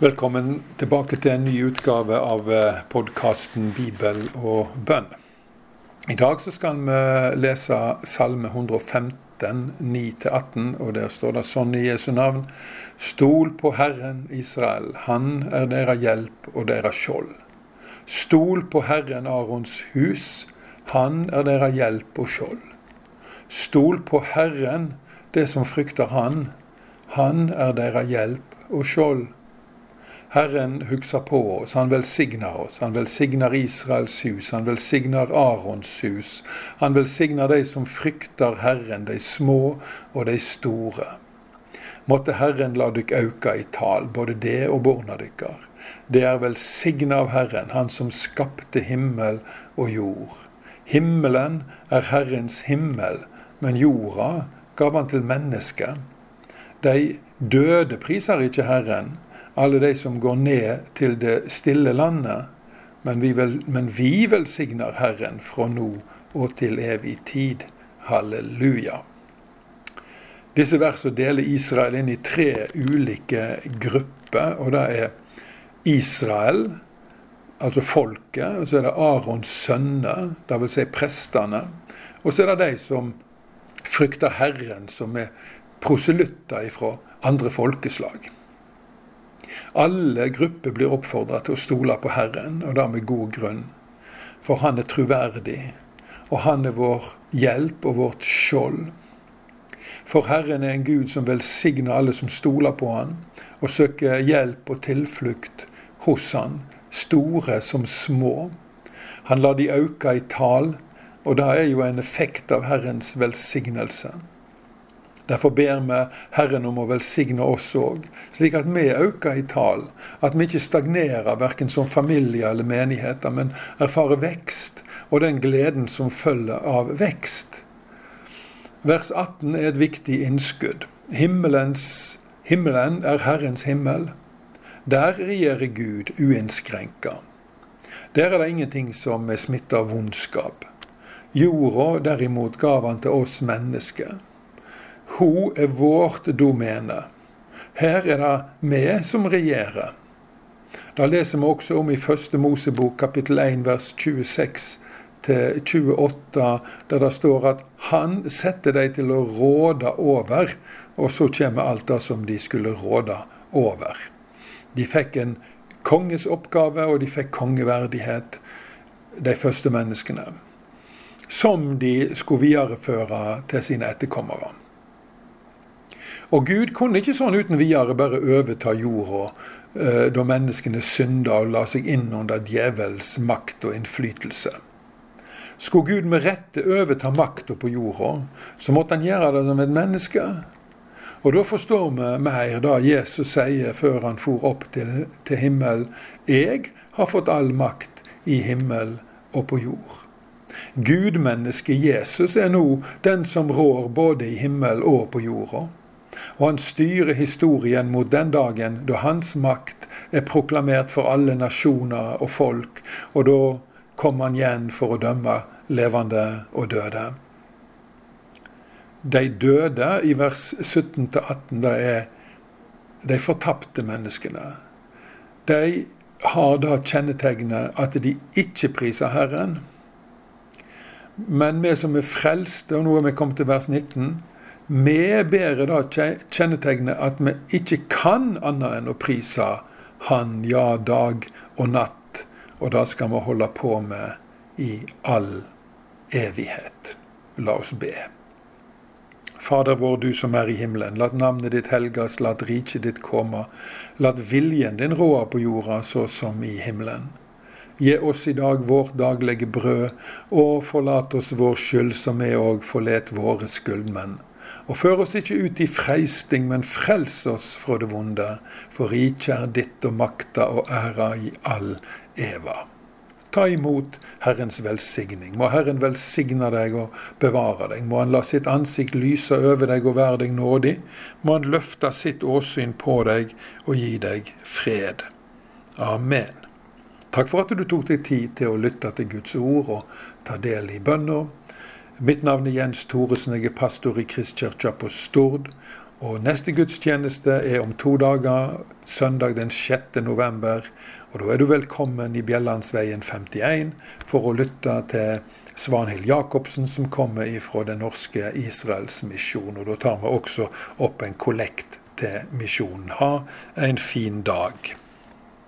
Velkommen tilbake til en ny utgave av podkasten 'Bibel og bønn'. I dag så skal vi lese Salme 115, 9-18, og der står det sånn i Jesu navn. Stol på Herren Israel, Han er deres hjelp og deres skjold. Stol på Herren Arons hus, Han er deres hjelp og skjold. Stol på Herren, det som frykter Han, Han er deres hjelp og skjold. Herren husker på oss, han velsigner oss. Han velsigner Israels hus, han velsigner Arons hus. Han velsigner de som frykter Herren, de små og de store. Måtte Herren la dykk auka i tal, både det og borna dykkar. Det er velsigna av Herren, Han som skapte himmel og jord. Himmelen er Herrens himmel, men jorda gav han til mennesket. De døde priser ikke Herren, alle de som går ned til det stille landet. Men vi, vel, men vi velsigner Herren fra nå og til evig tid. Halleluja. Disse versene deler Israel inn i tre ulike grupper. og det er Israel, altså folket, og så er det Arons sønner, dvs. Si prestene. Og så er det de som frykter Herren, som er proselytter fra andre folkeslag. Alle grupper blir oppfordra til å stole på Herren, og da med god grunn. For Han er troverdig, og Han er vår hjelp og vårt skjold. For Herren er en Gud som velsigner alle som stoler på Han, og søker hjelp og tilflukt hos Han, store som små. Han lar de auka i tal, og det er jo en effekt av Herrens velsignelse. Derfor ber vi Herren om å velsigne oss òg, slik at vi øker i tall. At vi ikke stagnerer verken som familie eller menigheter, men erfarer vekst og den gleden som følger av vekst. Vers 18 er et viktig innskudd. Himmelens, himmelen er Herrens himmel. Der regjerer Gud uinnskrenka. Der er det ingenting som er smitta av vondskap. Jorda derimot gav han til oss mennesker. Hun er vårt domene. Her er det vi som regjerer. Da leser vi også om i første Mosebok kapittel 1 vers 26 til 28, der det står at han setter dem til å råde over, og så kommer alt det som de skulle råde over. De fikk en konges oppgave, og de fikk kongeverdighet, de første menneskene. Som de skulle videreføre til sine etterkommere. Og Gud kunne ikke sånn uten videre bare overta jorda eh, da menneskene synda og la seg inn under djevels makt og innflytelse. Skulle Gud med rette overta makta på jorda, så måtte han gjøre det som et menneske. Og da forstår vi mer det Jesus sier før han for opp til, til himmel. Jeg har fått all makt i himmel og på jord. Gudmennesket Jesus er nå den som rår både i himmel og på jorda og han styrer historien mot den dagen da hans makt er proklamert for alle nasjoner og folk, og da kommer han igjen for å dømme levende og døde. De døde i vers 17-18, det er de fortapte menneskene. De har da kjennetegnet at de ikke priser Herren. Men vi som er frelste, og nå er vi kommet til vers 19, vi bærer da kjennetegnet at vi ikke kan annet enn å prise Han, ja, dag og natt. Og det skal vi holde på med i all evighet. La oss be. Fader vår, du som er i himmelen. Lat navnet ditt helgas, lat riket ditt komme. Lat viljen din råde på jorda så som i himmelen. Gi oss i dag vårt daglige brød, og forlat oss vår skyld, som vi òg forlet våre skyldmenn og før oss ikke ut i freisting, men frels oss fra det vonde. For riket er ditt og makta og æra i all eva. Ta imot Herrens velsigning. Må Herren velsigne deg og bevare deg. Må Han la sitt ansikt lyse over deg og være deg nådig. Må Han løfte sitt åsyn på deg og gi deg fred. Amen. Takk for at du tok deg tid til å lytte til Guds ord og ta del i bønner Mitt navn er Jens Thoresen, jeg er pastor i Kristkirka på Stord. Og neste gudstjeneste er om to dager, søndag den 6. november. Og da er du velkommen i Bjellandsveien 51 for å lytte til Svanhild Jacobsen, som kommer fra Den norske Israelsmisjon. Og da tar vi også opp en kollekt til misjonen. Ha en fin dag.